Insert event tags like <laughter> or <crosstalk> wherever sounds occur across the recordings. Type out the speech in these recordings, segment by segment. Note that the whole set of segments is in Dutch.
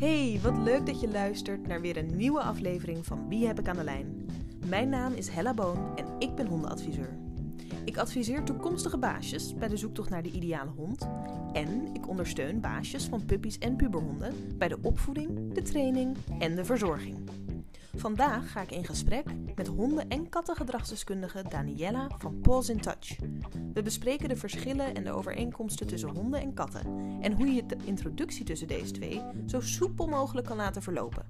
Hey, wat leuk dat je luistert naar weer een nieuwe aflevering van Wie heb ik aan de lijn? Mijn naam is Hella Boon en ik ben hondenadviseur. Ik adviseer toekomstige baasjes bij de zoektocht naar de ideale hond. En ik ondersteun baasjes van puppies en puberhonden bij de opvoeding, de training en de verzorging. Vandaag ga ik in gesprek met honden- en kattengedragsdeskundige Daniella van Paws in Touch. We bespreken de verschillen en de overeenkomsten tussen honden en katten en hoe je de introductie tussen deze twee zo soepel mogelijk kan laten verlopen.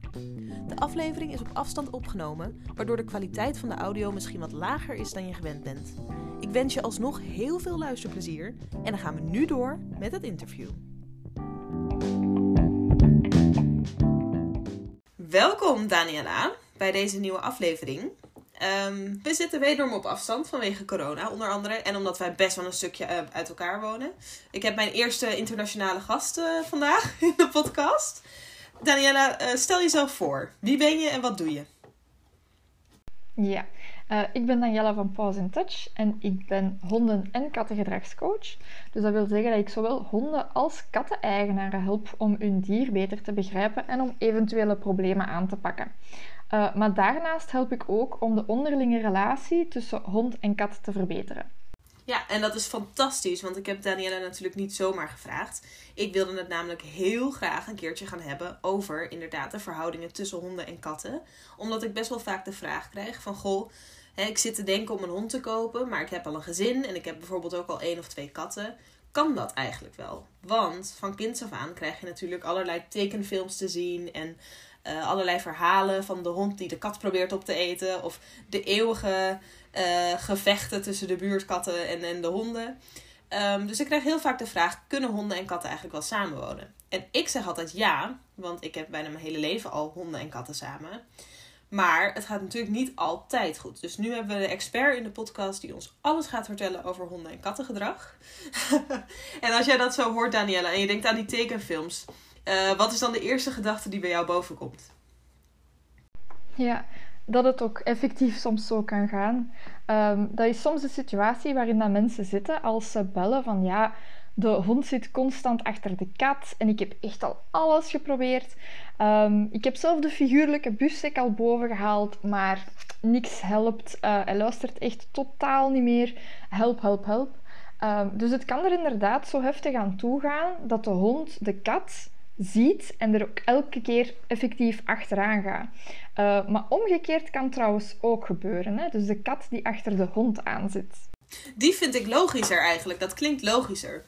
De aflevering is op afstand opgenomen, waardoor de kwaliteit van de audio misschien wat lager is dan je gewend bent. Ik wens je alsnog heel veel luisterplezier en dan gaan we nu door met het interview. Welkom Daniela bij deze nieuwe aflevering. Ehm, we zitten wederom op afstand vanwege corona, onder andere. En omdat wij best wel een stukje eh, uit elkaar wonen. Ik heb mijn eerste internationale gast uh, vandaag <laughs> in de podcast. Daniela, uh, stel jezelf voor. Wie ben je en wat doe je? Ja, ik ben Daniela van Paws in Touch en ik ben honden- en kattengedragscoach. Dus dat wil zeggen dat ik zowel honden als katten-eigenaren help om hun dier beter te begrijpen en om eventuele problemen aan te pakken. Uh, maar daarnaast help ik ook om de onderlinge relatie tussen hond en kat te verbeteren. Ja, en dat is fantastisch, want ik heb Daniela natuurlijk niet zomaar gevraagd. Ik wilde het namelijk heel graag een keertje gaan hebben over inderdaad de verhoudingen tussen honden en katten. Omdat ik best wel vaak de vraag krijg van, goh, ik zit te denken om een hond te kopen, maar ik heb al een gezin en ik heb bijvoorbeeld ook al één of twee katten. Kan dat eigenlijk wel? Want van kinds af aan krijg je natuurlijk allerlei tekenfilms te zien en uh, allerlei verhalen van de hond die de kat probeert op te eten. Of de eeuwige uh, gevechten tussen de buurtkatten en, en de honden. Um, dus ik krijg heel vaak de vraag: kunnen honden en katten eigenlijk wel samenwonen? En ik zeg altijd ja, want ik heb bijna mijn hele leven al honden en katten samen. Maar het gaat natuurlijk niet altijd goed. Dus nu hebben we de expert in de podcast die ons alles gaat vertellen over honden- en kattengedrag. <laughs> en als jij dat zo hoort, Daniela, en je denkt aan die tekenfilms. Uh, wat is dan de eerste gedachte die bij jou boven komt? Ja, dat het ook effectief soms zo kan gaan. Um, dat is soms de situatie waarin dat mensen zitten als ze bellen van ja, de hond zit constant achter de kat en ik heb echt al alles geprobeerd. Um, ik heb zelf de figuurlijke bussek al boven gehaald, maar niks helpt. Uh, hij luistert echt totaal niet meer. Help, help, help. Um, dus het kan er inderdaad zo heftig aan toe gaan dat de hond de kat ziet en er ook elke keer effectief achteraan gaat. Uh, maar omgekeerd kan trouwens ook gebeuren. Hè? Dus de kat die achter de hond aan zit. Die vind ik logischer eigenlijk. Dat klinkt logischer.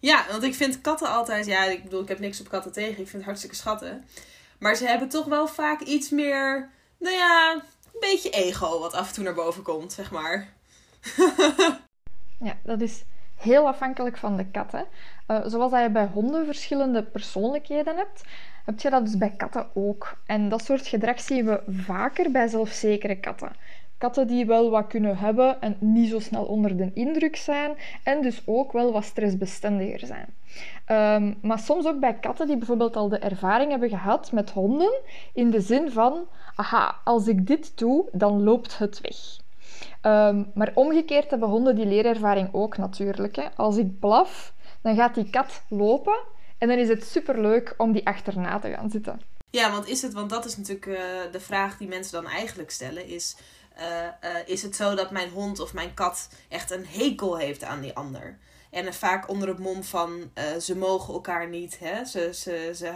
Ja, want ik vind katten altijd... Ja, ik bedoel, ik heb niks op katten tegen. Ik vind het hartstikke schatten. Maar ze hebben toch wel vaak iets meer... Nou ja, een beetje ego wat af en toe naar boven komt, zeg maar. <laughs> ja, dat is heel afhankelijk van de kat. Hè. Uh, zoals dat je bij honden verschillende persoonlijkheden hebt, heb je dat dus bij katten ook. En dat soort gedrag zien we vaker bij zelfzekere katten. Katten die wel wat kunnen hebben en niet zo snel onder de indruk zijn en dus ook wel wat stressbestendiger zijn. Um, maar soms ook bij katten die bijvoorbeeld al de ervaring hebben gehad met honden in de zin van, aha, als ik dit doe, dan loopt het weg. Um, maar omgekeerd hebben honden die leerervaring ook natuurlijk. Hè. Als ik blaf, dan gaat die kat lopen en dan is het superleuk om die achterna te gaan zitten. Ja, want is het, want dat is natuurlijk uh, de vraag die mensen dan eigenlijk stellen, is... Uh, uh, is het zo dat mijn hond of mijn kat echt een hekel heeft aan die ander? En vaak onder het mom van ze mogen elkaar niet, hè? Ze, ze, ze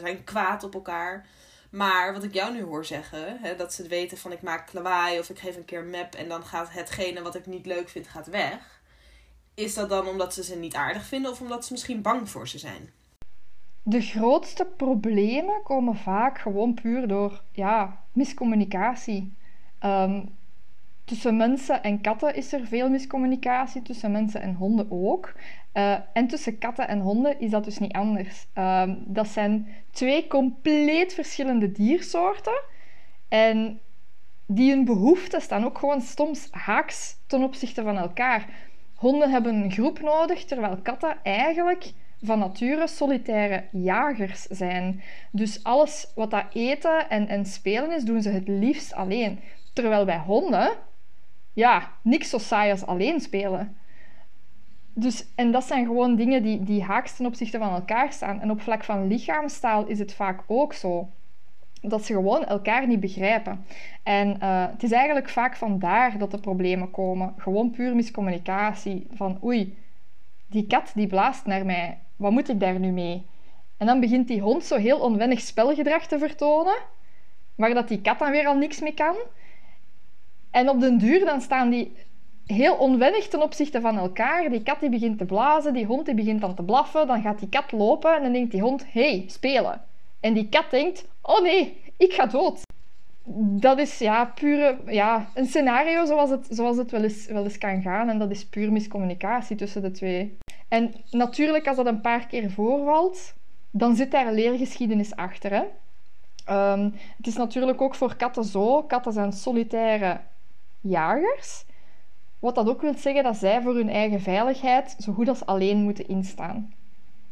zijn kwaad op elkaar. Maar wat ik jou nu hoor zeggen, hè, dat ze weten van ik maak lawaai of ik geef een keer een map en dan gaat hetgene wat ik niet leuk vind, gaat weg. Is dat dan omdat ze ze niet aardig vinden of omdat ze misschien bang voor ze zijn? De grootste problemen komen vaak gewoon puur door ja, miscommunicatie. Um, tussen mensen en katten is er veel miscommunicatie, tussen mensen en honden ook. Uh, en tussen katten en honden is dat dus niet anders. Uh, dat zijn twee compleet verschillende diersoorten. En die hun behoeften staan ook gewoon soms haaks ten opzichte van elkaar. Honden hebben een groep nodig, terwijl katten eigenlijk van nature solitaire jagers zijn. Dus alles wat dat eten en, en spelen is, doen ze het liefst alleen. Terwijl bij honden, ja, niks zo saai als alleen spelen. Dus, en dat zijn gewoon dingen die, die haaks ten opzichte van elkaar staan. En op vlak van lichaamstaal is het vaak ook zo. Dat ze gewoon elkaar niet begrijpen. En uh, het is eigenlijk vaak vandaar dat de problemen komen. Gewoon puur miscommunicatie. Van oei, die kat die blaast naar mij. Wat moet ik daar nu mee? En dan begint die hond zo heel onwennig spelgedrag te vertonen. Waar dat die kat dan weer al niks mee kan. En op den duur dan staan die heel onwennig ten opzichte van elkaar. Die kat die begint te blazen, die hond die begint dan te blaffen. Dan gaat die kat lopen en dan denkt die hond, hey, spelen. En die kat denkt, oh nee, ik ga dood. Dat is ja, pure, ja, een scenario zoals het, zoals het wel, eens, wel eens kan gaan. En dat is puur miscommunicatie tussen de twee. En natuurlijk, als dat een paar keer voorvalt, dan zit daar leergeschiedenis achter. Hè? Ehm, het is natuurlijk ook voor katten zo. Katten zijn solitaire jagers. Wat dat ook wil zeggen dat zij voor hun eigen veiligheid zo goed als alleen moeten instaan.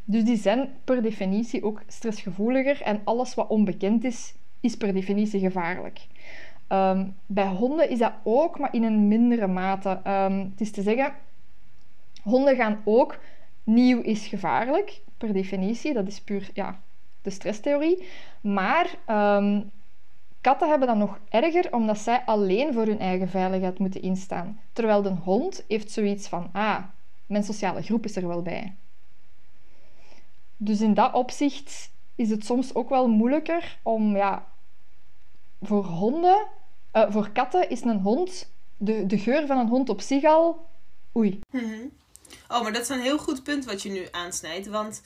Dus die zijn per definitie ook stressgevoeliger en alles wat onbekend is, is per definitie gevaarlijk. Ehm, bij honden is dat ook, maar in een mindere mate. Um, het is te zeggen, honden gaan ook nieuw is gevaarlijk, per definitie. Dat is puur ja, de stresstheorie. Maar um, Katten hebben dat nog erger omdat zij alleen voor hun eigen veiligheid moeten instaan. Terwijl de hond heeft zoiets van, ah, mijn sociale groep is er wel bij. Dus in dat opzicht is het soms ook wel moeilijker om, ja, voor honden, uh, voor katten is een hond, de, de geur van een hond op zich al, oei. Mm Oh, maar dat is een heel goed punt wat je nu aansnijdt, want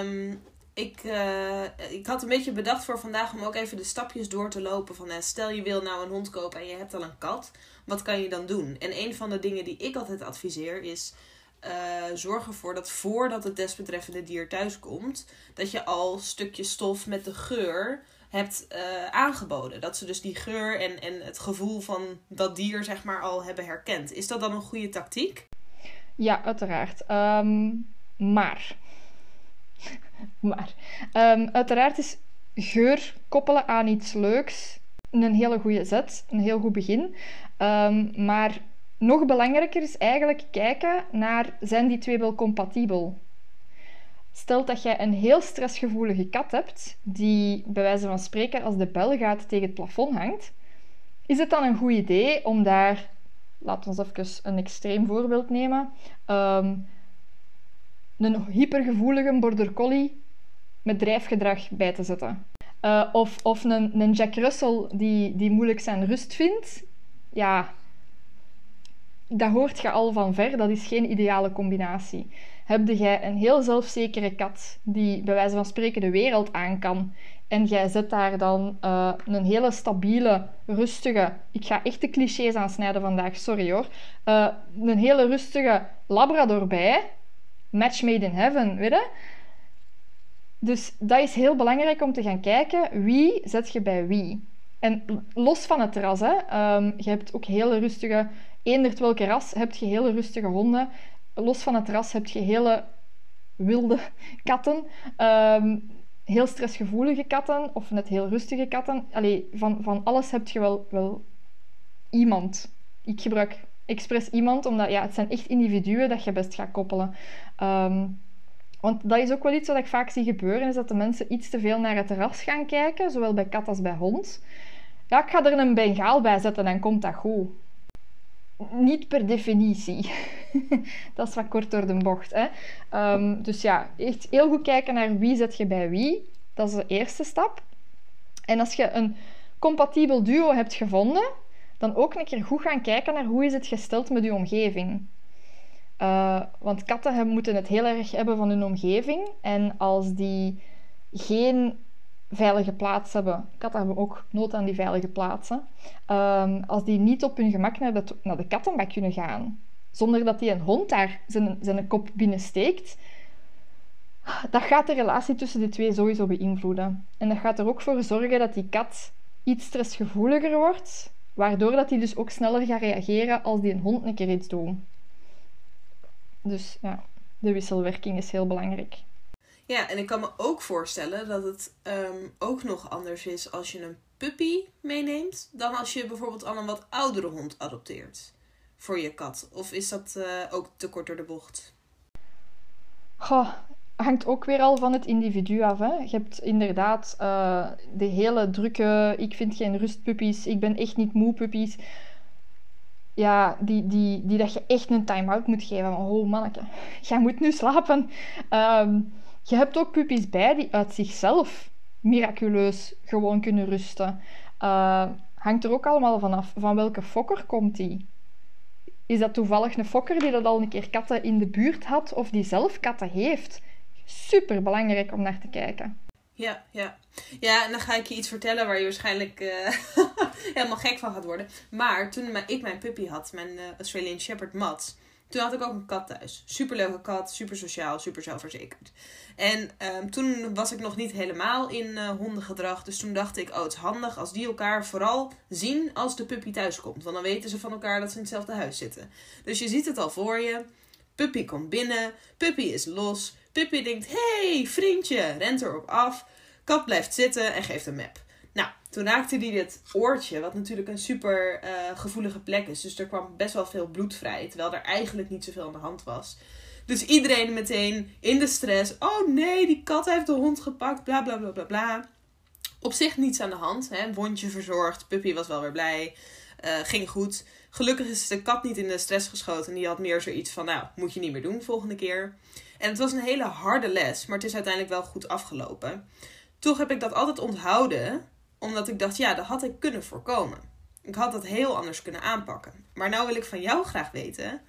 um, ik, uh, ik had een beetje bedacht voor vandaag om ook even de stapjes door te lopen. Van, uh, stel je wil nou een hond kopen en je hebt al een kat. Wat kan je dan doen? En een van de dingen die ik altijd adviseer is... Uh, zorg ervoor dat voordat het desbetreffende dier thuiskomt... dat je al stukjes stof met de geur hebt aangeboden. Dat ze dus die geur en, en het gevoel van dat dier zeg maar al hebben herkend. Is dat dan een goede tactiek? Ja, uiteraard. Um, maar maar um, uiteraard is geur koppelen aan iets leuks een hele goede zet, een heel goed begin. Um, maar nog belangrijker is eigenlijk kijken naar zijn die twee wel compatibel. Stel dat jij een heel stressgevoelige kat hebt, die bij wijze van spreken als de bel gaat tegen het plafond hangt, is het dan een goed idee om daar, laten we even een extreem voorbeeld nemen, um, een hypergevoelige border collie met drijfgedrag bij te zetten. Uh, of of een, een Jack Russell die, die moeilijk zijn rust vindt. Ja, dat hoort je al van ver. Dat is geen ideale combinatie. Heb jij een heel zelfzekere kat die bij wijze van spreken de wereld aan kan en jij zet daar dan uh, een hele stabiele, rustige... Ik ga echt de clichés aansnijden vandaag, sorry hoor. Uh, een hele rustige labrador bij match made in heaven, weet je? Dus dat is heel belangrijk om te gaan kijken wie zet je bij wie. En los van het ras, hè, um, je hebt ook hele rustige, eendert welke ras, heb je hele rustige honden. Los van het ras heb je hele wilde <laughs> katten. Um, heel stressgevoelige katten of net heel rustige katten. Allee, van, van alles heb je wel, wel iemand. Ik gebruik expres iemand, omdat ja, het zijn echt individuen dat je best gaat koppelen. Ehm, want dat is ook wel iets wat ik vaak zie gebeuren, is dat de mensen iets te veel naar het ras gaan kijken, zowel bij kat als bij hond. Ja, ik ga er een bengaal bij zetten en komt dat goed. Niet per definitie. <laughs> dat is wat kort door de bocht. Hè? Um, dus ja, echt heel goed kijken naar wie zet je bij wie. Dat is de eerste stap. En als je een compatibel duo hebt gevonden, dan ook een keer goed gaan kijken naar hoe is het gesteld met je omgeving. Uh, want katten hebben, moeten het heel erg hebben van hun omgeving. En als die geen veilige plaats hebben, katten hebben ook nood aan die veilige plaatsen. Um, als die niet op hun gemak naar de, naar de kattenbak kunnen gaan, zonder dat die een hond daar zijn, zijn kop binnensteekt, dat gaat de relatie tussen die twee sowieso beïnvloeden. En dat gaat er ook voor zorgen dat die kat iets stressgevoeliger wordt, Waardoor dat hij dus ook sneller gaat reageren als die een hond een keer iets doet. Dus ja, de wisselwerking is heel belangrijk. Ja, en ik kan me ook voorstellen dat het um, ook nog anders is als je een puppy meeneemt dan als je bijvoorbeeld al een wat oudere hond adopteert. voor je kat? Of is dat uh, ook te kort door de bocht? Goh, hangt ook weer al van het individu af. Hè? Je hebt inderdaad uh, de hele drukke, ik vind geen rustpuppies, ik ben echt niet moe puppies. Ja, die, die, die dat je echt een time-out moet geven. Oh manneke, jij moet nu slapen. Um, je hebt ook puppies bij die uit zichzelf miraculeus gewoon kunnen rusten. Uh, hangt er ook allemaal vanaf van welke fokker komt die. Is dat toevallig een fokker die dat al een keer katten in de buurt had of die zelf katten heeft? Super belangrijk om naar te kijken. Ja, ja. Ja, en dan ga ik je iets vertellen waar je waarschijnlijk uh, <laughs> helemaal gek van gaat worden. Maar toen ik mijn puppy had, mijn uh, Australian Shepherd Mats, toen had ik ook een kat thuis. Superleuke kat, super sociaal, super zelfverzekerd. En um, toen was ik nog niet helemaal in uh, hondengedrag. Dus toen dacht ik, oh het is handig als die elkaar vooral zien als de puppy thuis komt. Want dan weten ze van elkaar dat ze in hetzelfde huis zitten. Dus je ziet het al voor je. Puppy komt binnen, puppy is los. Puppy denkt, hey vriendje, rent erop af. Kat blijft zitten en geeft een map. Nou, toen raakte hij dit oortje, wat natuurlijk een super uh, gevoelige plek is. Dus er kwam best wel veel bloed vrij, terwijl er eigenlijk niet zoveel aan de hand was. Dus iedereen meteen in de stress. Oh nee, die kat heeft de hond gepakt, bla bla bla bla bla. Op zich niets aan de hand, hè? wondje verzorgd, puppy was wel weer blij, uh, ging goed. Gelukkig is de kat niet in de stress geschoten. Die had meer zoiets van, nou, moet je niet meer doen volgende keer. En het was een hele harde les, maar het is uiteindelijk wel goed afgelopen. Toch heb ik dat altijd onthouden omdat ik dacht, ja, dat had ik kunnen voorkomen. Ik had dat heel anders kunnen aanpakken. Maar nou wil ik van jou graag weten,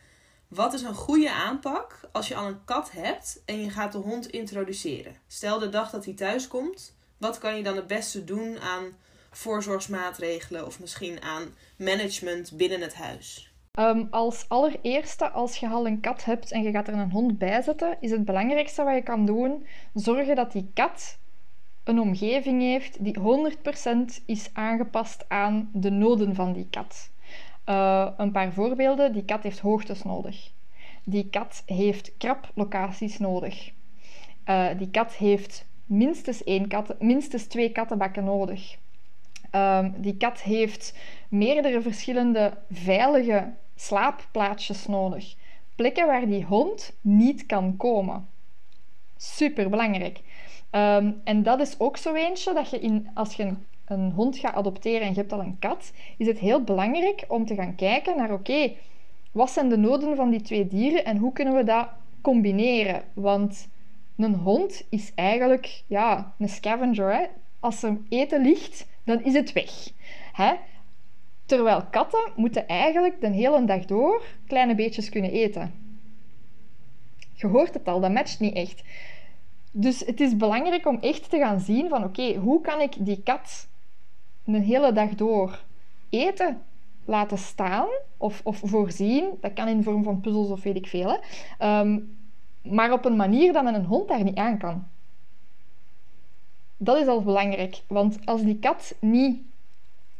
wat is een goede aanpak als je al een kat hebt en je gaat de hond introduceren? Stel de dag dat hij thuis komt, wat kan je dan het beste doen aan voorzorgsmaatregelen of misschien aan management binnen het huis? Um, als allereerste, als je al een kat hebt en je gaat er een hond bij zetten, is het belangrijkste wat je kan doen zorgen dat die kat een omgeving heeft die 100% is aangepast aan de noden van die kat. Uh, een paar voorbeelden. Die kat heeft hoogtes nodig. Die kat heeft kraplocaties nodig. Uh, die kat heeft minstens, één kat, minstens twee kattenbakken nodig. Uh, die kat heeft meerdere verschillende veilige slaapplaatsjes nodig. Plekken waar die hond niet kan komen. Super belangrijk. Um, en dat is ook zo eentje dat je in, als je een, een, hond gaat adopteren en je hebt al een kat, is het heel belangrijk om te gaan kijken naar oké, wat zijn de noden van die twee dieren en hoe kunnen we dat combineren? Want een hond is eigenlijk ja, een scavenger. Hè? Als er eten ligt, dan is het weg. Hè? Terwijl katten moeten eigenlijk de hele dag door kleine beetjes kunnen eten. Je hoort het al, dat matcht niet echt. Dus het is belangrijk om echt te gaan zien van oké, hoe kan ik die kat een hele dag door eten laten staan of, of voorzien. Dat kan in vorm van puzzels of weet ik veel. Hè. Ehm, maar op een manier dat een hond daar niet aan kan. Dat is al belangrijk. Want als die kat niet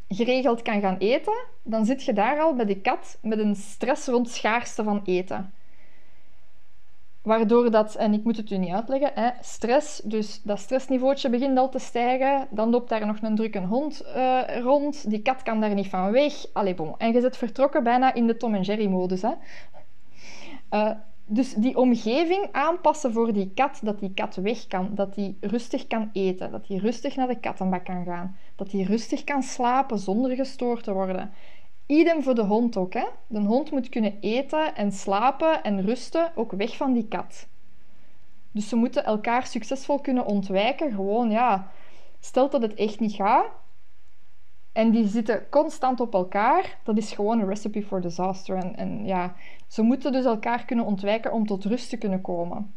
geregeld kan gaan eten, dan zit je daar al bij die kat met een stress rond schaarste van eten. Waardoor dat, en ik moet het u niet uitleggen, hè, stress, dus dat stressniveautje begint al te stijgen. Dan loopt daar nog een drukke hond uh, rond. Die kat kan daar niet van weg. Bon. En je zit vertrokken bijna in de Tom en Jerry modus. Hè. Uh, dus die omgeving aanpassen voor die kat, dat die kat weg kan, dat die rustig kan eten, dat die rustig naar de kattenbak kan gaan, dat die rustig kan slapen zonder gestoord te worden. Idem voor de hond ook. Hè? De hond moet kunnen eten en slapen en rusten, ook weg van die kat. Dus ze moeten elkaar succesvol kunnen ontwijken. Gewoon, ja, stelt dat het echt niet gaat. En die zitten constant op elkaar. Dat is gewoon een recipe for disaster. En, en ja, ze moeten dus elkaar kunnen ontwijken om tot rust te kunnen komen.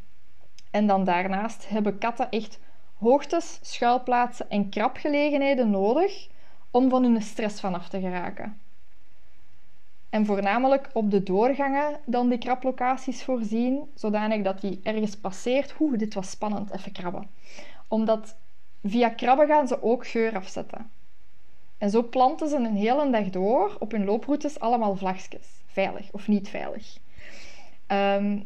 En dan daarnaast hebben katten echt hoogtes, schuilplaatsen en krapgelegenheden nodig om van hun stress vanaf te geraken. En voornamelijk op de doorgangen dan die krablocaties voorzien, zodanig dat die ergens passeert. Oeh, dit was spannend, even krabben. Omdat via krabben gaan ze ook geur afzetten. En zo planten ze een hele dag door op hun looproutes allemaal vlagjes. Veilig of niet veilig. Ehm,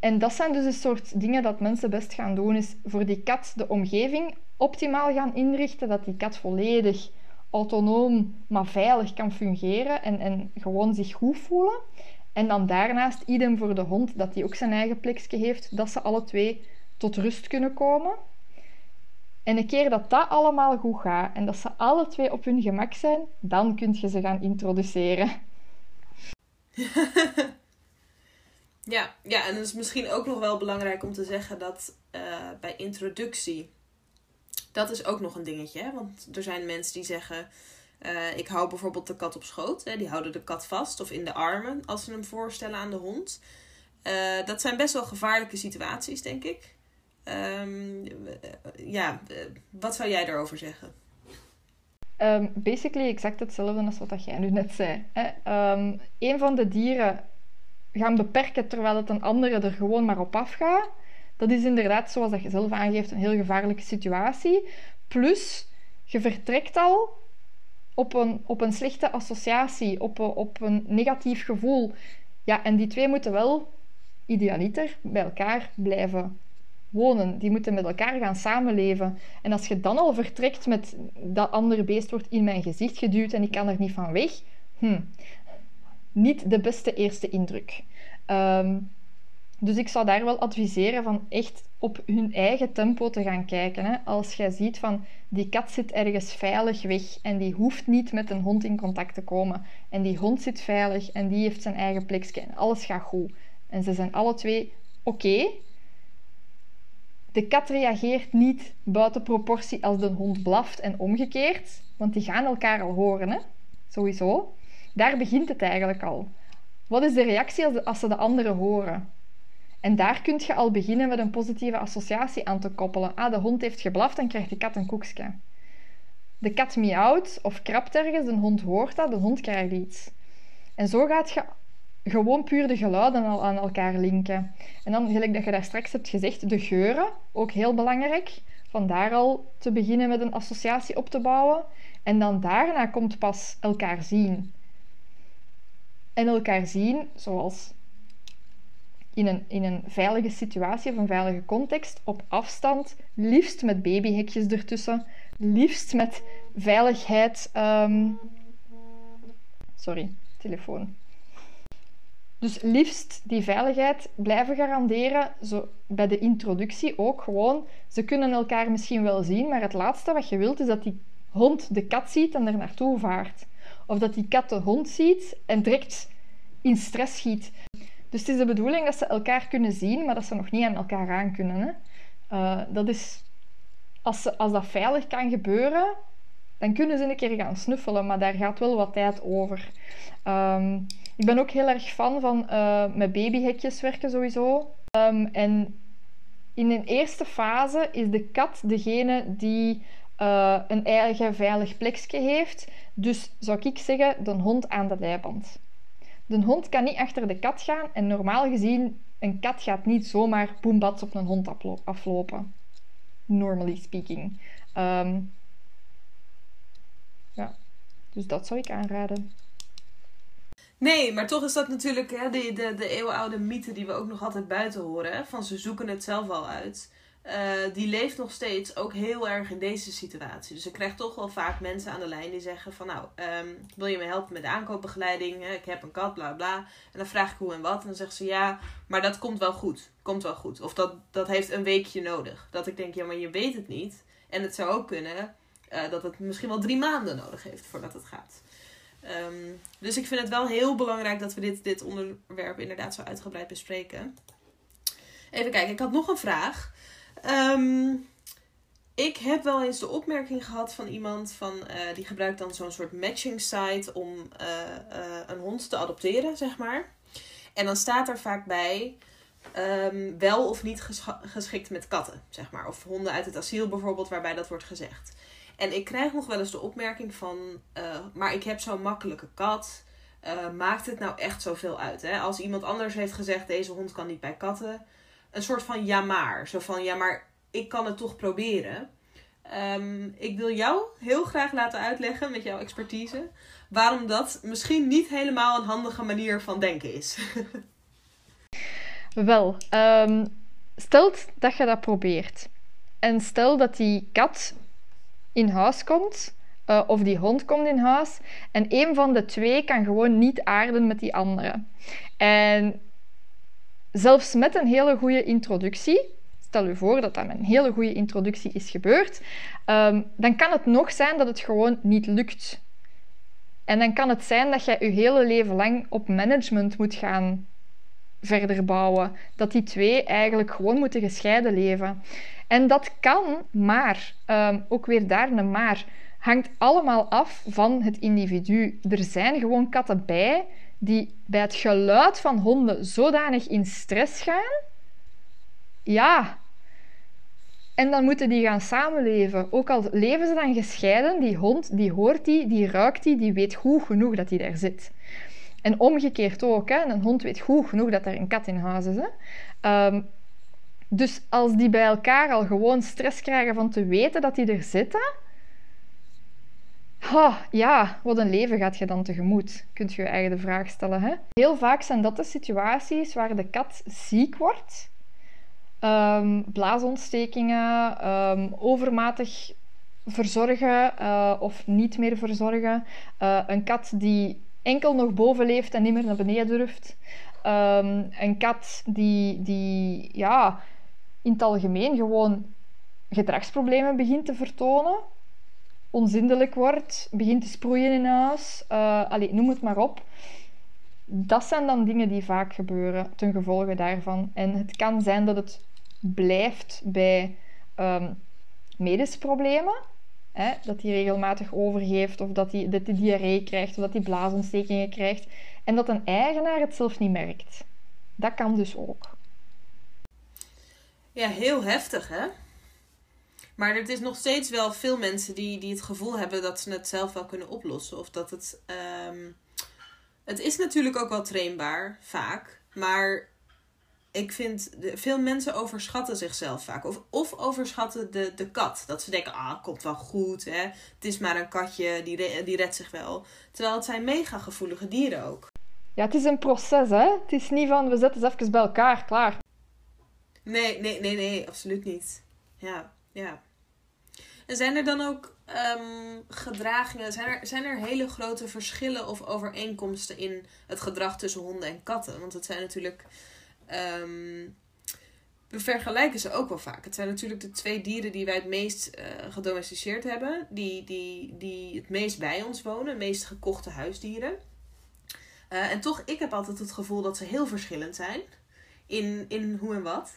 en dat zijn dus een soort dingen dat mensen best gaan doen, is voor die kat de omgeving optimaal gaan inrichten, dat die kat volledig autonoom, maar veilig kan fungeren en, en gewoon zich goed voelen. En dan daarnaast, idem voor de hond, dat hij ook zijn eigen plekje heeft, dat ze alle twee tot rust kunnen komen. En een keer dat dat allemaal goed gaat en dat ze alle twee op hun gemak zijn, dan kun je ze gaan introduceren. <laughs> ja, ja, en het is misschien ook nog wel belangrijk om te zeggen dat uh, bij introductie, dat is ook nog een dingetje. Hè? Want er zijn mensen die zeggen, uh, ik hou bijvoorbeeld de kat op schoot. Hè? Die houden de kat vast of in de armen als ze hem voorstellen aan de hond. Uh, dat zijn best wel gevaarlijke situaties, denk ik. Um, ja, wat zou jij daarover zeggen? Um, basically exact hetzelfde als wat jij nu net zei. Hè. Um, een van de dieren gaan beperken terwijl het een andere er gewoon maar op afgaat. Dat is inderdaad, zoals dat je zelf aangeeft, een heel gevaarlijke situatie. Plus, je vertrekt al op een, op een slechte associatie, op een, op een negatief gevoel. Ja, en die twee moeten wel idealiter bij elkaar blijven wonen. Die moeten met elkaar gaan samenleven. En als je dan al vertrekt met dat andere beest wordt in mijn gezicht geduwd en ik kan er niet van weg, hm, niet de beste eerste indruk. Ehm, dus ik zou daar wel adviseren van echt op hun eigen tempo te gaan kijken. Hè. Als jij ziet van die kat zit ergens veilig weg en die hoeft niet met een hond in contact te komen. En die hond zit veilig en die heeft zijn eigen plekje en alles gaat goed. En ze zijn alle twee oké. De kat reageert niet buiten proportie als de hond blaft en omgekeerd, want die gaan elkaar al horen, hè? sowieso. Daar begint het eigenlijk al. Wat is de reactie als, ze de anderen horen? En daar kun je al beginnen met een positieve associatie aan te koppelen. Ah, de hond heeft geblaft, dan krijgt de kat een koekje. De kat miauwt of krabt ergens, de hond hoort dat, de hond krijgt iets. En zo gaat je gewoon puur de geluiden al aan elkaar linken. En dan, gelijk dat je daar straks hebt gezegd, de geuren, ook heel belangrijk. Vandaar al te beginnen met een associatie op te bouwen. En dan daarna komt pas elkaar zien. En elkaar zien zoals in een, in een veilige situatie of een veilige context, op afstand, liefst met babyhekjes ertussen, liefst met veiligheid. Um... Sorry, telefoon. Dus liefst die veiligheid blijven garanderen, zo bij de introductie ook gewoon. Ze kunnen elkaar misschien wel zien, maar het laatste wat je wilt is dat die hond de kat ziet en er naartoe vaart. Of dat die kat de hond ziet en direct in stress schiet. Dus het is de bedoeling dat ze elkaar kunnen zien, maar dat ze nog niet aan elkaar aan kunnen. Hè? Uh, dat is, als, ze, als dat veilig kan gebeuren, dan kunnen ze een keer gaan snuffelen, maar daar gaat wel wat tijd over. Um, ik ben ook heel erg fan van uh, met babyhekjes werken sowieso. Um, en in een eerste fase is de kat degene die uh, een eigen veilig plekje heeft. Dus zou ik zeggen, de hond aan de leiband. De hond kan niet achter de kat gaan en normaal gezien, een kat gaat niet zomaar boembats op een hond aflopen. Normally speaking. Um, ja, dus dat zou ik aanraden. Nee, maar toch is dat natuurlijk hè, de, de, de eeuwenoude mythe die we ook nog altijd buiten horen. Hè, van ze zoeken het zelf al uit. Uh, die leeft nog steeds ook heel erg in deze situatie. Dus ik krijg toch wel vaak mensen aan de lijn die zeggen van nou, um, wil je me helpen met de aankoopbegeleiding? Ik heb een kat, bla bla. En dan vraag ik hoe en wat. En dan zeggen ze ja, maar dat komt wel goed. Komt wel goed. Of dat, dat heeft een weekje nodig. Dat ik denk, ja, maar je weet het niet. En het zou ook kunnen uh, dat het misschien wel drie maanden nodig heeft voordat het gaat. Um, dus ik vind het wel heel belangrijk dat we dit, dit onderwerp inderdaad zo uitgebreid bespreken. Even kijken, ik had nog een vraag. Um, ik heb wel eens de opmerking gehad van iemand van uh, die gebruikt dan zo'n soort matching site om uh, uh, een hond te adopteren, zeg maar. En dan staat er vaak bij um, wel of niet geschikt met katten, zeg maar. Of honden uit het asiel bijvoorbeeld, waarbij dat wordt gezegd. En ik krijg nog wel eens de opmerking van, uh, maar ik heb zo'n makkelijke kat. Uh, maakt het nou echt zoveel uit? Hè? Als iemand anders heeft gezegd, deze hond kan niet bij katten. Een soort van ja maar. Zo van, ja maar ik kan het toch proberen. Um, ik wil jou heel graag laten uitleggen met jouw expertise. Waarom dat misschien niet helemaal een handige manier van denken is. <laughs> Wel, um, stel dat je dat probeert. En stel dat die kat in huis komt uh, of die hond komt in huis. En een van de twee kan gewoon niet aarden met die andere. En zelfs met een hele goede introductie, stel u voor dat dat met een hele goede introductie is gebeurd, um, dan kan het nog zijn dat het gewoon niet lukt. En dan kan het zijn dat je je hele leven lang op management moet gaan verder bouwen. Dat die twee eigenlijk gewoon moeten gescheiden leven. En dat kan, maar, um, ook weer daar een maar, hangt allemaal af van het individu. Er zijn gewoon katten bij die bij het geluid van honden zodanig in stress gaan. Ja. En dan moeten die gaan samenleven. Ook al leven ze dan gescheiden, die hond, die hoort die, die ruikt die, die weet goed genoeg dat die daar zit. En omgekeerd ook. Hè. Een hond weet goed genoeg dat er een kat in huis is. Hè. Um, dus als die bij elkaar al gewoon stress krijgen van te weten dat die er zitten... Ja, wat een leven gaat je dan tegemoet? Kunt je je eigen de vraag stellen. Hè? Heel vaak zijn dat de situaties waar de kat ziek wordt. Um, blaasontstekingen, um, overmatig verzorgen uh, of niet meer verzorgen. Uh, een kat die enkel nog boven leeft en niet meer naar beneden durft. Um, een kat die, die ja, in het algemeen gewoon gedragsproblemen begint te vertonen, onzindelijk wordt, begint te sproeien in huis, uh, allez, noem het maar op. Dat zijn dan dingen die vaak gebeuren ten gevolge daarvan. En het kan zijn dat het blijft bij um, medische problemen, hè, dat hij regelmatig overgeeft, of dat hij, dat hij diarree krijgt, of dat hij blaasontstekingen krijgt, en dat een eigenaar het zelf niet merkt. Dat kan dus ook. Ja, heel heftig hè. Maar er is nog steeds wel veel mensen die, die het gevoel hebben dat ze het zelf wel kunnen oplossen. Of dat het. Um, het is natuurlijk ook wel trainbaar, vaak. Maar ik vind. Veel mensen overschatten zichzelf vaak. Of, of overschatten de, de kat. Dat ze denken: ah, komt wel goed. Hè? Het is maar een katje, die, die redt zich wel. Terwijl het zijn mega gevoelige dieren ook. Ja, het is een proces, hè? Het is niet van we zetten ze even bij elkaar, klaar. Nee, nee, nee, nee, absoluut niet. Ja, ja. En zijn er dan ook um, gedragingen, zijn er, zijn er hele grote verschillen of overeenkomsten in het gedrag tussen honden en katten? Want het zijn natuurlijk. Um, we vergelijken ze ook wel vaak. Het zijn natuurlijk de twee dieren die wij het meest uh, gedomesticeerd hebben, die, die, die het meest bij ons wonen, het meest gekochte huisdieren. Uh, en toch, ik heb altijd het gevoel dat ze heel verschillend zijn in, in hoe en wat.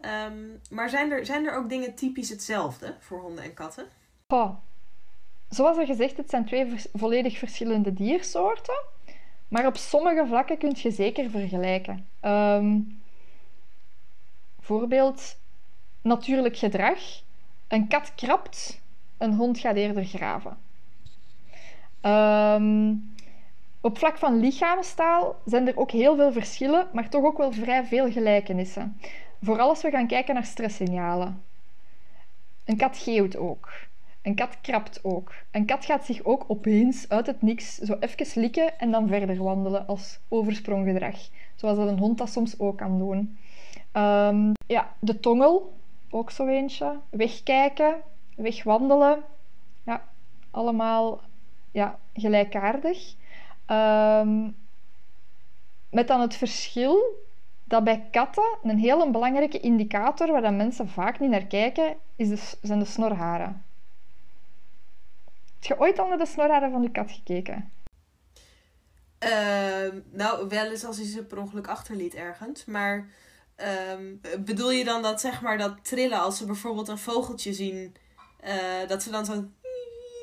Um, maar zijn er, zijn er ook dingen typisch hetzelfde voor honden en katten? Zoals al gezegd, het zijn twee volledig verschillende diersoorten. Maar op sommige vlakken kun je zeker vergelijken. Um, voorbeeld, natuurlijk gedrag. Een kat krabt, een hond gaat eerder graven. Um, op vlak van lichaamstaal zijn er ook heel veel verschillen, maar toch ook wel vrij veel gelijkenissen. Vooral als we gaan kijken naar stresssignalen. Een kat geeuwt ook. Een kat krabt ook. Een kat gaat zich ook opeens uit het niks zo even likken en dan verder wandelen als overspronggedrag. Zoals dat een hond dat soms ook kan doen. Um, ja, de tongel, ook zo eentje. Wegkijken, wegwandelen. Ja, allemaal ja, gelijkaardig. Um, met dan het verschil dat bij katten een hele belangrijke indicator waar dat mensen vaak niet naar kijken, is de, zijn de snorharen. Heb je ooit al naar de snorharen van je kat gekeken? Uh, nou, wel eens als hij ze per ongeluk achterliet ergens. Maar uh, bedoel je dan dat, zeg maar, dat trillen als ze bijvoorbeeld een vogeltje zien, uh, dat ze dan zo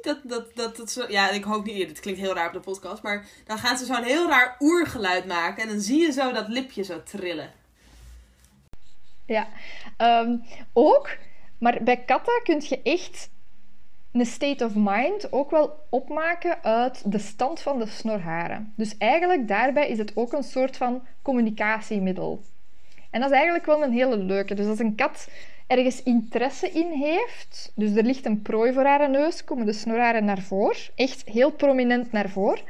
dat, dat, dat, zo, ja, ik hoop niet, dit klinkt heel raar op de podcast, maar dan gaan ze zo'n heel raar oergeluid maken en dan zie je zo dat lipje zo trillen. Ja, um, ook, maar bij katten kun je echt een state of mind ook wel opmaken uit de stand van de snorharen. Dus eigenlijk daarbij is het ook een soort van communicatiemiddel. En dat is eigenlijk wel een hele leuke. Dus als een kat ergens interesse in heeft, dus er ligt een prooi voor haar neus, komen de snorharen naar voren, echt heel prominent naar voren.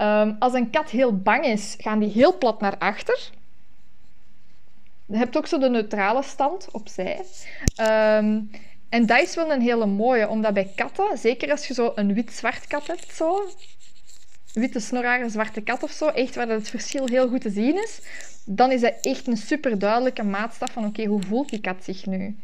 Um, als een kat heel bang is, gaan die heel plat naar achter. Je hebt ook zo de neutrale stand opzij. Um, En dat is wel een hele mooie, omdat bij katten, zeker als je zo een wit-zwart kat hebt, zo, witte snorharen, zwarte kat of zo, echt waar het verschil heel goed te zien is, dan is dat echt een super duidelijke maatstaf van oké, hoe voelt die kat zich nu?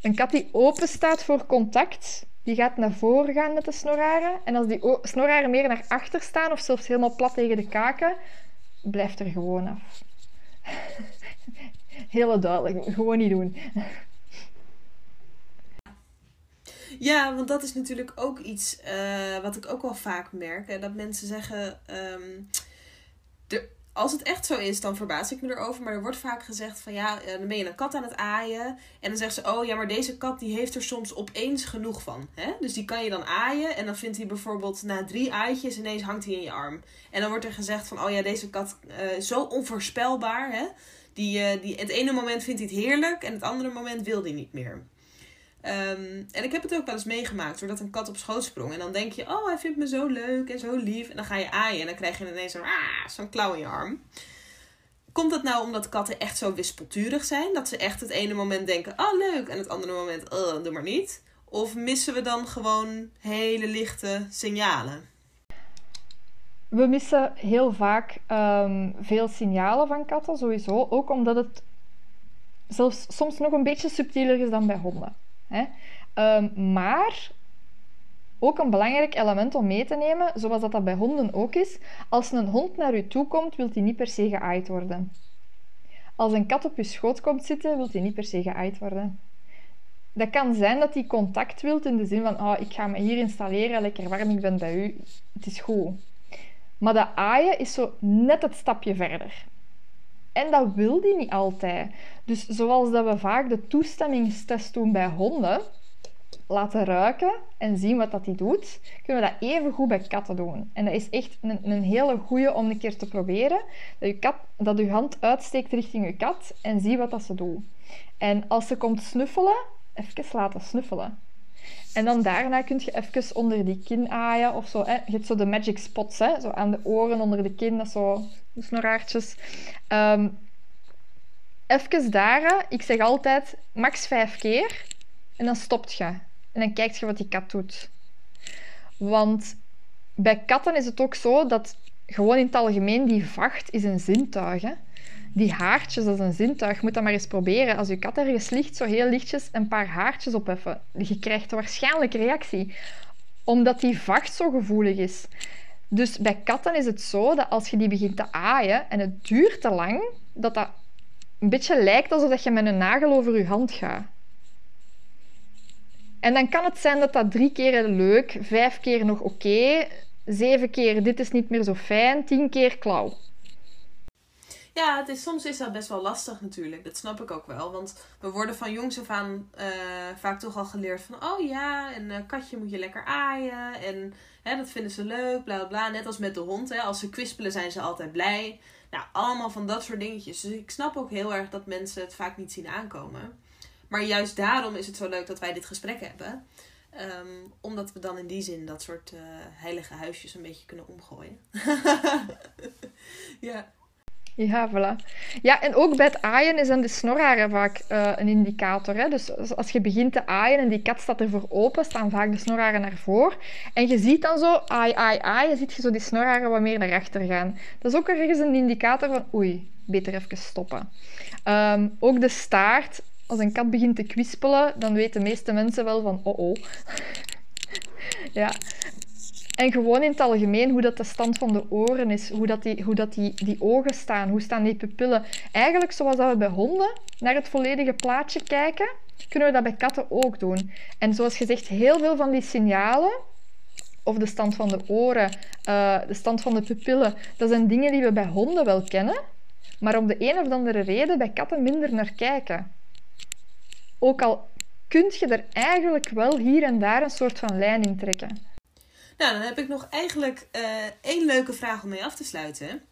Een kat die open staat voor contact, die gaat naar voren gaan met de snorharen. En als die snorharen meer naar achter staan of zelfs helemaal plat tegen de kaken, blijft er gewoon af. <laughs> Heel duidelijk, gewoon niet doen. Ja, want dat is natuurlijk ook iets uh, wat ik ook wel vaak merk. Dat mensen zeggen. De, als het echt zo is, dan verbaas ik me erover. Maar er wordt vaak gezegd van ja, eh, dan ben je een kat aan het aaien. En dan zegt ze, oh ja, maar deze kat die heeft er soms opeens genoeg van. Hè? Dus die kan je dan aaien. En dan vindt hij bijvoorbeeld na drie aaitjes ineens hangt hij in je arm. En dan wordt er gezegd van, oh ja, deze kat uh, zo onvoorspelbaar. Hè? Die, die, het ene moment vindt hij het heerlijk en het andere moment wil hij niet meer. Um, en ik heb het ook wel eens meegemaakt, doordat een kat op schoot sprong. En dan denk je, oh, hij vindt me zo leuk en zo lief. En dan ga je aaien en dan krijg je ineens zo'n ah, zo'n klauw in je arm. Komt dat nou omdat katten echt zo wispelturig zijn? Dat ze echt het ene moment denken, oh leuk. En het andere moment, oh, doe maar niet. Of missen we dan gewoon hele lichte signalen? We missen heel vaak um, veel signalen van katten, sowieso. Ook omdat het zelfs soms nog een beetje subtieler is dan bij honden. Um, maar ook een belangrijk element om mee te nemen, zoals dat, dat bij honden ook is. Als een hond naar u toe komt, wil hij niet per se geaaid worden. Als een kat op je schoot komt zitten, wil hij niet per se geaaid worden. Dat kan zijn dat hij contact wilt in de zin van oh, ik ga me hier installeren, lekker warm, ik ben bij u, het is goed. Maar dat aaien is zo net het stapje verder. En dat wil die niet altijd. Dus zoals dat we vaak de toestemmingstest doen bij honden, laten ruiken en zien wat dat die doet, kunnen we dat even goed bij katten doen. En dat is echt een, een hele goede om een keer te proberen. Dat je, kat, dat je hand uitsteekt richting je kat en zie wat dat ze doet. En als ze komt snuffelen, even laten snuffelen. En dan daarna kun je even onder die kin aaien of zo. Hè. Je hebt zo de magic spots, hè. zo aan de oren, onder de kin, dat zo snoraartjes. Um, even daar, ik zeg altijd max vijf keer en dan stopt je. En dan kijkt je wat die kat doet. Want bij katten is het ook zo dat gewoon in het algemeen die vacht is een zintuig. Hè? Die haartjes, dat is een zintuig. Moet dat maar eens proberen. Als je kat ergens ligt, zo heel lichtjes een paar haartjes opheffen. Je krijgt waarschijnlijk reactie. Omdat die vacht zo gevoelig is. Dus bij katten is het zo dat als je die begint te aaien en het duurt te lang, dat dat een beetje lijkt alsof je met een nagel over je hand gaat. En dan kan het zijn dat dat drie keer leuk, vijf keer nog oké, zeven keer dit is niet meer zo fijn, tien keer klauw. Ja, het is, soms is dat best wel lastig natuurlijk. Dat snap ik ook wel. Want we worden van jongs af aan uh, vaak toch al geleerd van... Oh ja, een uh, katje moet je lekker aaien. En hè, dat vinden ze leuk, bla bla. Net als met de hond. Hè. Als ze kwispelen zijn ze altijd blij. Nou, allemaal van dat soort dingetjes. Dus ik snap ook heel erg dat mensen het vaak niet zien aankomen. Maar juist daarom is het zo leuk dat wij dit gesprek hebben. Um, omdat we dan in die zin dat soort uh, heilige huisjes een beetje kunnen omgooien. <laughs> ja. Ja, voilà. Ja, en ook bij het aaien is dan de snorharen vaak uh, een indicator. Hè? Dus als je begint te aaien en die kat staat ervoor open, staan vaak de snorharen naar voren. En je ziet dan zo, aai, aai, aai, je ziet je zo die snorharen wat meer naar achter gaan. Dat is ook ergens een indicator van, oei, beter even stoppen. Um, ook de staart. Als een kat begint te kwispelen, dan weten de meeste mensen wel van, oh oh. <laughs> ja, en gewoon in het algemeen hoe dat de stand van de oren is, hoe dat, die, hoe dat die, die ogen staan, hoe staan die pupillen. Eigenlijk zoals dat we bij honden naar het volledige plaatje kijken, kunnen we dat bij katten ook doen. En zoals gezegd, heel veel van die signalen, of de stand van de oren, uh, de stand van de pupillen, dat zijn dingen die we bij honden wel kennen, maar om de een of andere reden bij katten minder naar kijken. Ook al kun je er eigenlijk wel hier en daar een soort van lijn in trekken. Nou, dan heb ik nog eigenlijk uh, één leuke vraag om mee af te sluiten.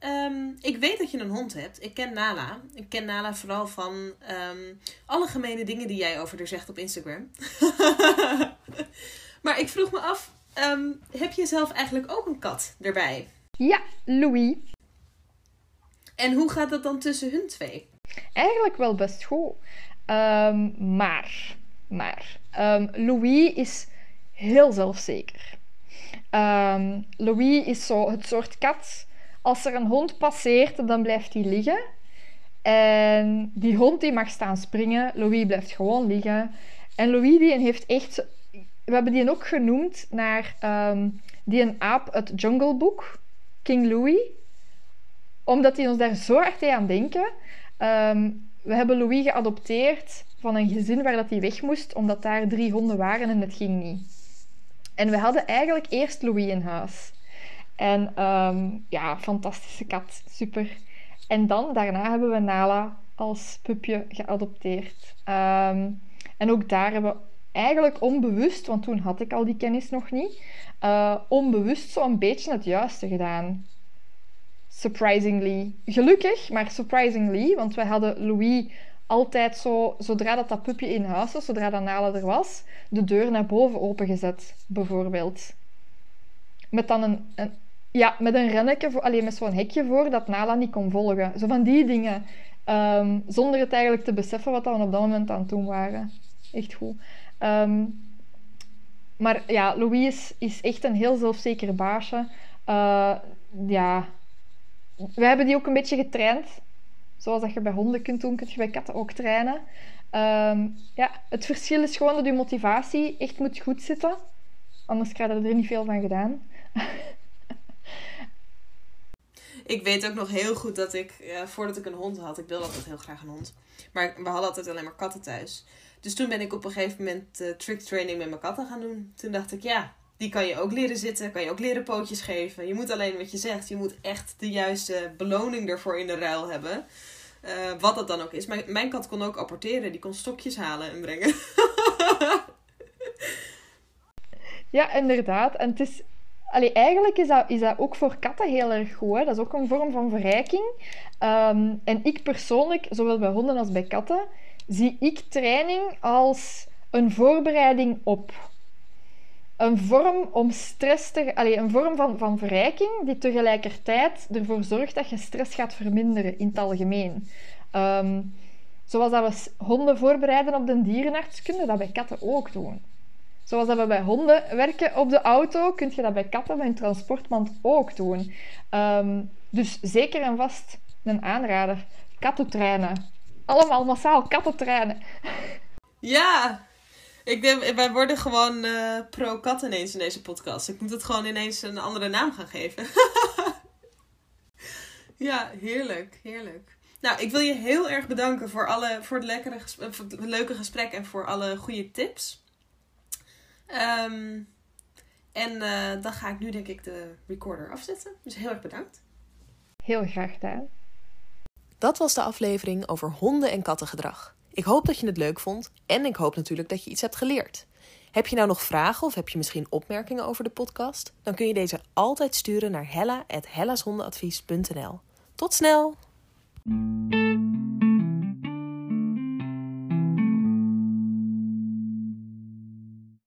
Um, ik weet dat je een hond hebt. Ik ken Nala. Ik ken Nala vooral van um, alle gemene dingen die jij over haar zegt op Instagram. <laughs> maar ik vroeg me af, um, heb je zelf eigenlijk ook een kat erbij? Ja, Louis. En hoe gaat dat dan tussen hun twee? Eigenlijk wel best goed. Ehm, maar, maar, Louis is heel zelfzeker. Um, Louis is zo het soort kat. Als er een hond passeert, dan blijft hij liggen. En die hond die mag staan springen. Louis blijft gewoon liggen. En Louis die heeft echt... We hebben die ook genoemd naar um, die een aap uit Jungle Book. King Louis. Omdat hij ons daar zo erg aan denken. Um, we hebben Louis geadopteerd van een gezin waar dat hij weg moest, omdat daar drie honden waren en het ging niet. En we hadden eigenlijk eerst Louis in huis. En um, ja, fantastische kat, super. En dan, daarna hebben we Nala als pupje geadopteerd. Um, en ook daar hebben we eigenlijk onbewust, want toen had ik al die kennis nog niet, uh, onbewust zo'n beetje het juiste gedaan. Surprisingly. Gelukkig, maar surprisingly, want wij hadden Louis altijd zo, zodra dat, dat pupje in huis was, zodra dat Nala er was, de deur naar boven opengezet, bijvoorbeeld. Met dan een, een ja, met een rennetje, alleen met zo'n hekje voor, dat Nala niet kon volgen. Zo van die dingen. Um, zonder het eigenlijk te beseffen wat we op dat moment aan het doen waren. Echt goed. Um, maar ja, Louise is echt een heel zelfzeker baasje. Uh, ja, we hebben die ook een beetje getraind. Zoals dat je bij honden kunt doen, kun je bij katten ook trainen. Um, ja, het verschil is gewoon dat je motivatie echt moet goed zitten. Anders krijg je er niet veel van gedaan. <laughs> ik weet ook nog heel goed dat ik, voordat ik een hond had, ik wilde altijd heel graag een hond. Maar we hadden altijd alleen maar katten thuis. Dus toen ben ik op een gegeven moment uh, trick training met mijn katten gaan doen. Toen dacht ik, ja, die kan je ook leren zitten, kan je ook leren pootjes geven. Je moet alleen wat je zegt, je moet echt de juiste beloning ervoor in de ruil hebben. Uh, wat dat dan ook is. Mijn, mijn kat kon ook apporteren, die kon stokjes halen en brengen. <laughs> ja, inderdaad. En het is, eigenlijk is dat, is dat ook voor katten heel erg goed. Dat is ook een vorm van verrijking. Um, en ik persoonlijk, zowel bij honden als bij katten, zie ik training als een voorbereiding op. Een vorm om stress te... Allee, een vorm van, van verrijking die tegelijkertijd ervoor zorgt dat je stress gaat verminderen in het algemeen. Um, zoals dat we honden voorbereiden op de dierenarts, kunnen dat bij katten ook doen. Zoals dat we bij honden werken op de auto, kun je dat bij katten bij een transportmand ook doen. Um, dus zeker en vast een aanrader. Kattentreinen. Allemaal massaal kattentreinen. Ja, ik denk, wij worden gewoon uh, pro-kat ineens in deze podcast. Ik moet het gewoon ineens een andere naam gaan geven. <laughs> ja, heerlijk, heerlijk. Nou, ik wil je heel erg bedanken voor, alle, voor, het, lekkere, voor het leuke gesprek en voor alle goede tips. Um, en uh, dan ga ik nu denk ik de recorder afzetten. Dus heel erg bedankt. Heel graag gedaan. Dat was de aflevering over honden- en kattengedrag. Ik hoop dat je het leuk vond en ik hoop natuurlijk dat je iets hebt geleerd. Heb je nou nog vragen of heb je misschien opmerkingen over de podcast? Dan kun je deze altijd sturen naar hella.hellashondenadvies.nl. Tot snel!